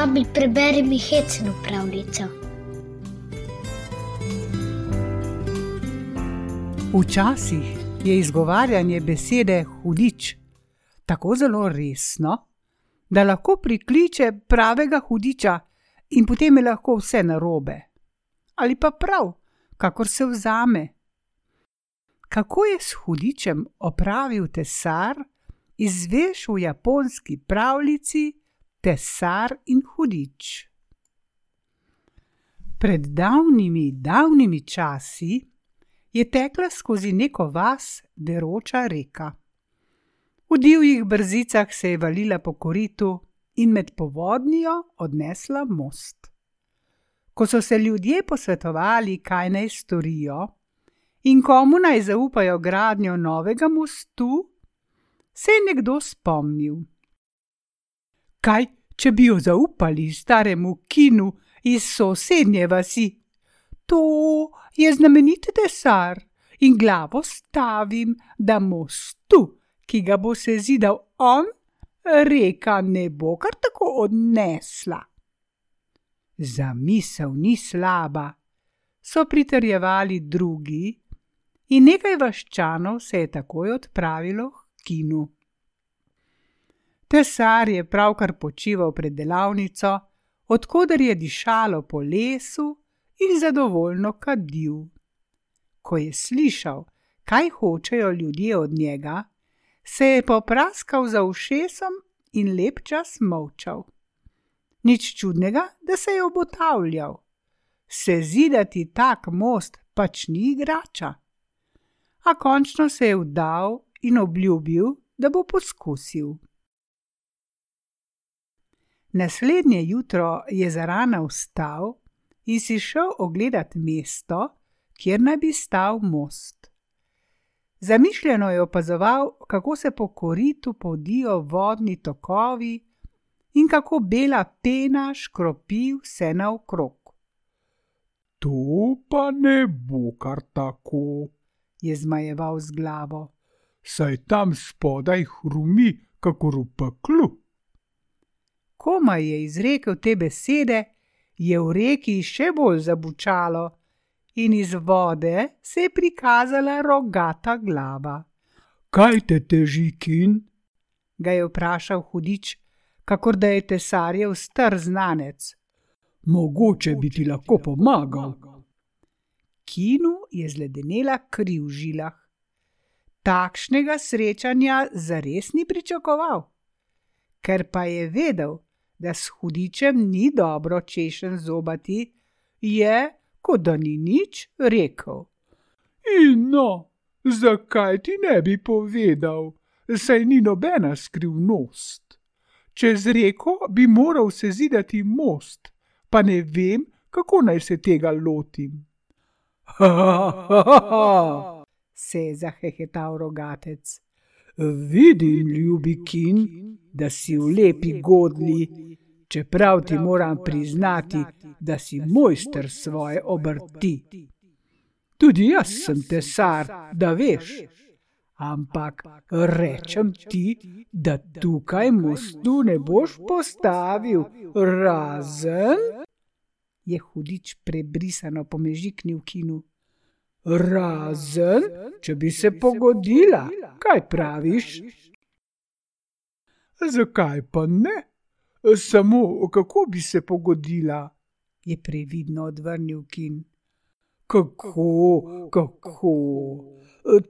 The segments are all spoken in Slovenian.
Vabi, preberi mi hecno pravljico. Včasih je izgovarjanje besede hudič tako zelo resno, da lahko prikliče pravega hudiča in potem je lahko vse narobe. Ali pa prav, kakor se vzame. Kako je s hudičem opravil tesar, izveš v japonski pravljici Tesar in hudič. Pred davnimi, davnimi časi je tekla skozi neko vas deroča reka. V divjih brzicah se je valila po koritu in med povodnijo odnesla most. Ko so se ljudje posvetovali, kaj naj storijo in komu naj zaupajo gradnjo novega mostu, se je nekdo spomnil. Kaj, če bi jo zaupali staremu kinu iz sosednje vasi? To je znamenit tesar in glavo stavim, da mostu, ki ga bo se zidal on, reka ne bo kar tako odnesla. Zamisel ni slaba, so pritrjevali drugi, in nekaj vaščanov se je takoj odpravilo k kinu. Tesar je pravkar počival pred delavnico, odkuder je dišalo po lesu in zadovoljno kadil. Ko je slišal, kaj hočejo ljudje od njega, se je popraskal za ušesom in lep čas molčal. Nič čudnega, da se je obotavljal. Se zidati tak most pač ni igrača. A končno se je vdal in obljubil, da bo poskusil. Naslednje jutro je zarana vstal in si šel ogledat mesto, kjer naj bi stal most. Zamišljeno je opazoval, kako se po koritu podijo vodni tokovi in kako bela pena škropi vse naokrog. To pa ne bo kar tako, je zmajeval z glavo. Saj tam spodaj hrumi, kakor v peklu komaj je izrekel te besede, je v reki še bolj zabučalo in iz vode se je prikazala rogata glava. Kaj te teži, kin? ga je vprašal hudič, kakor da je tesarjev star znanec. Mogoče bi ti lahko pomagal. Kinu je zledenela kri v žilah. Takšnega srečanja zares ni pričakoval. Ker pa je vedel, da s hudičem ni dobro češen zobati, je, kot da ni nič, rekel. In no, zakaj ti ne bi povedal, saj ni nobena skrivnost. Čez reko bi moral se zidati most, pa ne vem, kako naj se tega lotim. Ha, ha, ha, ha, se je zahehetal rogatec. Vidim, ljubi kin, da si v lepi godli, čeprav ti moram priznati, da si mojster svoje obrti. Tudi jaz sem tesar, da veš. Ampak rečem ti, da tukaj mostu ne boš postavil, razen. Je hudič prebrisano pomežiknil kinu. Razen, če bi se pogodila, kaj praviš? Zakaj pa ne? Samo kako bi se pogodila? Je previdno odvrnil Kin. Kako, kako?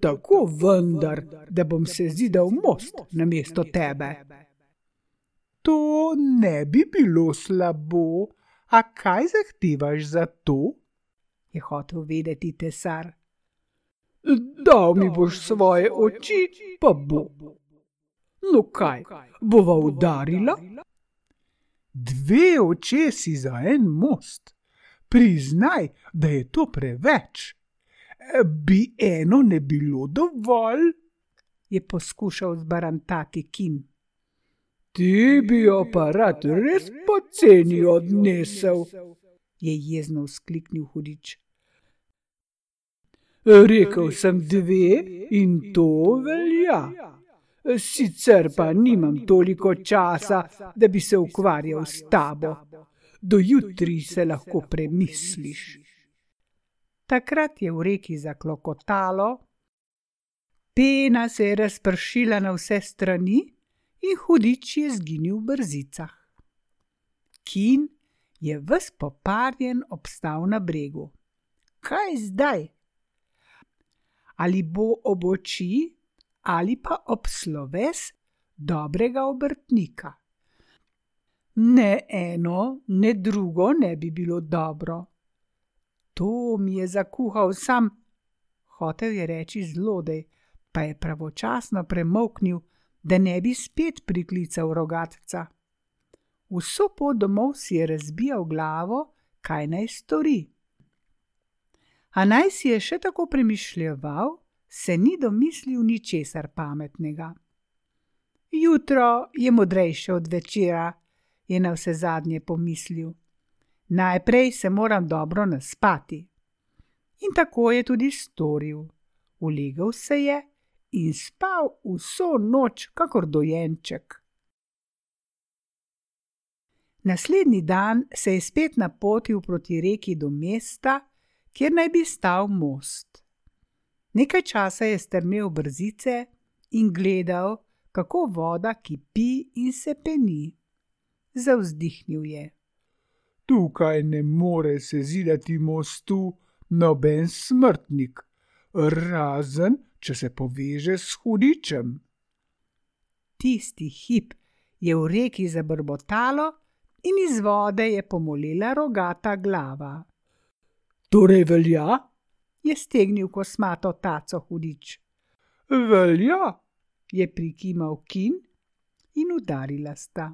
Tako vendar, da bom se zidal most na mesto tebe. To ne bi bilo slabo, a kaj zahtevaš za to? Je hotel vedeti tesar. Dal mi boš svoje oči, pa bo. No kaj, bova udarila? dve očesi za en most. Priznaj, da je to preveč. Bi eno ne bilo dovolj? Je poskušal zbarantati Kim. Ti bi jo pa rad res poceni odnesel, je jezno vzkliknil hudič. Rekel sem dve in to velja. Sicer pa nimam toliko časa, da bi se ukvarjal s tabo. Do jutri se lahko premisliš. Takrat je v reki zaklokotalo, pena se je razpršila na vse strani in hudič je zginil v brzicah. Kin je ves poparjen obstal na bregu. Kaj zdaj? Ali bo ob oči ali pa ob sloves dobrega obrtnika? Ne eno, ne drugo ne bi bilo dobro. To mi je zakuhal sam, hotel je reči zlodej, pa je pravočasno premoknil, da ne bi spet priklical rogatca. Vso pot domov si je razbijal glavo, kaj naj stori. A naj si je še tako premišljeval, se ni domislil ničesar pametnega. Jutro je modrejše od večera, je na vse zadnje pomislil. Najprej se moram dobro naspati. In tako je tudi storil. Ulegel se je in spal vso noč, kakor dojenček. Naslednji dan se je spet napotil proti reki do mesta, kjer naj bi stal most. Nekaj časa je strmel brzice in gledal, kako voda kipi in se peni. Zavzdihnil je. Tukaj ne more se zidati mostu noben smrtnik, razen če se poveže s hudičem. Tisti hip je v reki zabrbotalo, in iz vode je pomolila rogata glava. Torej velja? je stegnil kosmato taco hudič. Velja, je prikimal kin in udarila sta.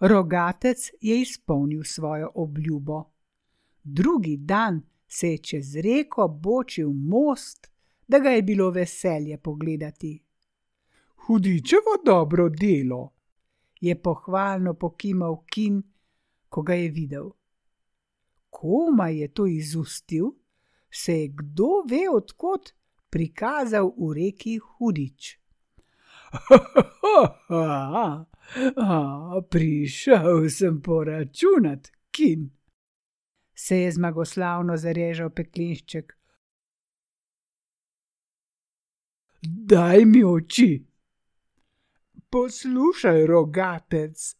Rogatec je izpolnil svojo obljubo. Drugi dan se je čez reko bočil most, da ga je bilo veselje pogledati. Hudičevo dobro delo, je pohvalno pokimal kin, ko ga je videl. Koma je to izustil, se je kdo ve odkot prikazal v reki hudič. Prišel sem poračunat, kin. Se je zmagoslavno zarežal peklinšček. Daj mi oči, Poslušaj, rogatec,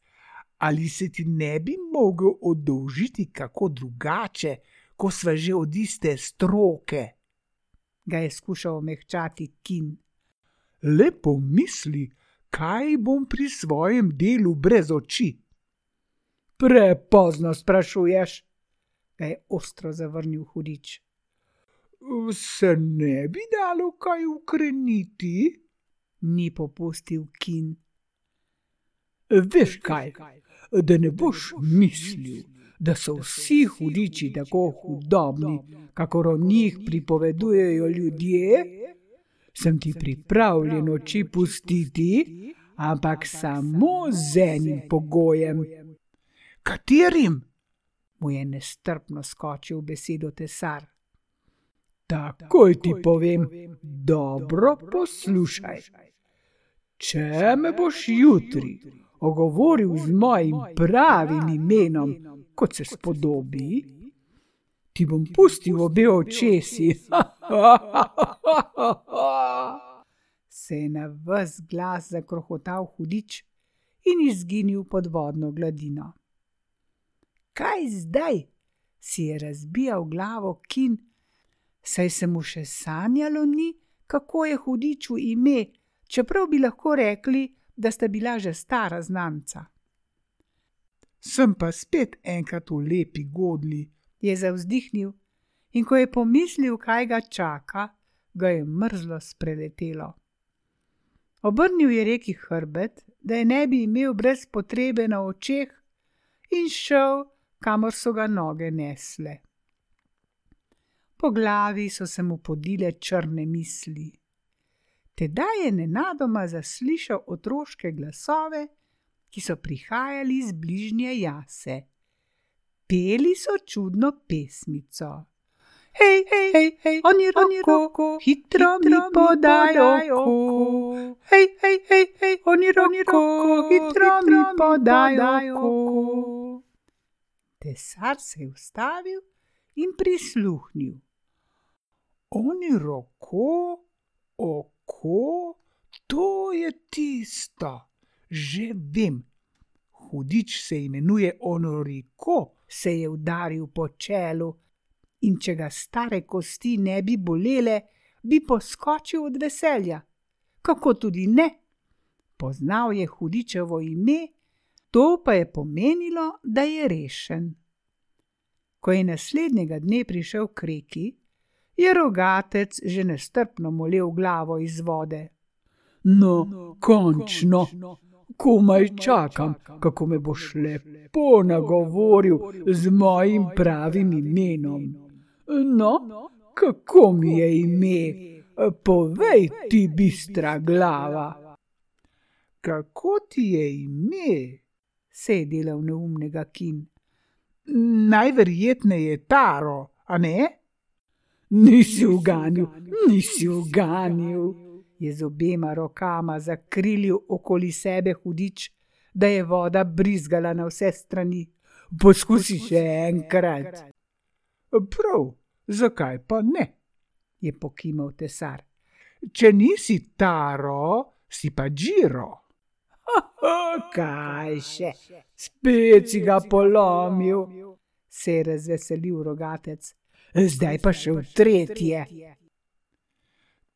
ali se ti ne bi mogel oddolžiti kako drugače, ko sva že od iste stroke? Ga je skušal omehčati kin. Lepo misli, kaj bom pri svojem delu brez oči. Prepozno sprašuješ, ga je ostro zavrnil hudič. Se ne bi dalo kaj ukreniti? Ni popustil kin. Veš kaj, da ne boš mislil, da so vsi hudiči tako hudobni, kakor o njih pripovedujejo ljudje? Sem ti pripravljen oči pustiti, ampak samo z enim pogojem. Katerim? Mu je nestrpno skočil besedo tesar. Takoj ti povem, dobro poslušaj. Če me boš jutri ogovoril z mojim pravim imenom, kot se spodobi, ti bom pustil obe očesi. se je na vse glas zakrohotal hudič in izginil pod vodno gladino. Kaj zdaj? si je razbijal glavo kin, saj se mu še sanjalo ni, kako je hudiču ime, čeprav bi lahko rekli, da sta bila že stara znanca. Sem pa spet enkrat v lepi godli, je zavzdihnil, in ko je pomislil, kaj ga čaka, ga je mrzlo spreletelo. Obrnil je reki hrbet, da je ne bi imel brez potrebe na očeh, in šel, kamor so ga noge nesle. Po glavi so se mu podile črne misli. Tedaj je nenadoma zaslišal otroške glasove, ki so prihajali iz bližnje jase. Peli so čudno pesmico. hej, hej, hej, hej, oni roko, hitro mi podajo oko. Hej, hej, hej, hej, oni roko, hitro mi podajo oko. Tesar se je ustavil in prisluhnil. Oni roko, oko, to je tisto, že vem. Hudič se imenuje Onoriko, se je udaril po čelu in če ga stare kosti ne bi bolele, bi poskočil od veselja. Kako tudi ne? Poznal je hudičevo ime, to pa je pomenilo, da je rešen. Ko je naslednjega dne prišel k reki, je rogatec že nestrpno molil glavo iz vode. No, končno, komaj čakam, kako me boš lepo nagovoril z mojim pravim imenom. No, kako mi je ime? Povej ti, bistra glava. Kako ti je ime? Se je delal neumnega kin. Najverjetneje je taro, a ne? Nisi uganil, nisi uganil. Je z obema rokama zakrilil okoli sebe hudič, da je voda brizgala na vse strani. Poskusi še enkrat. Prav, zakaj pa ne? je pokimal tesar. Če nisi taro, si pa džiro. Kaj še, spet si ga polomil, se je razveselil rogatec. Zdaj pa še v tretje.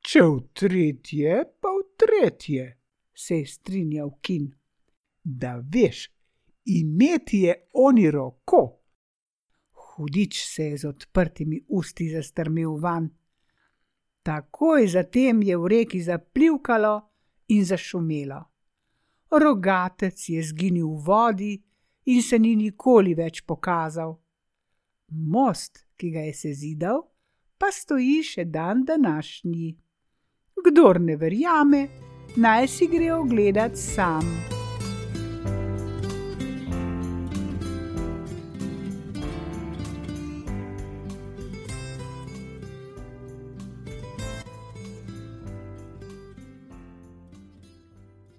Če v tretje, pa v tretje, se je strinjal Kin. Da veš, imeti je oni roko. Hudič se je z odprtimi usti zastrmil van. Takoj zatem je v reki zaplivkalo in zašumelo. Rogatec je zginil v vodi in se ni nikoli več pokazal. Most, ki ga je sezidal, pa stoji še dan današnji. Kdor ne verjame, naj si gre ogledat sam.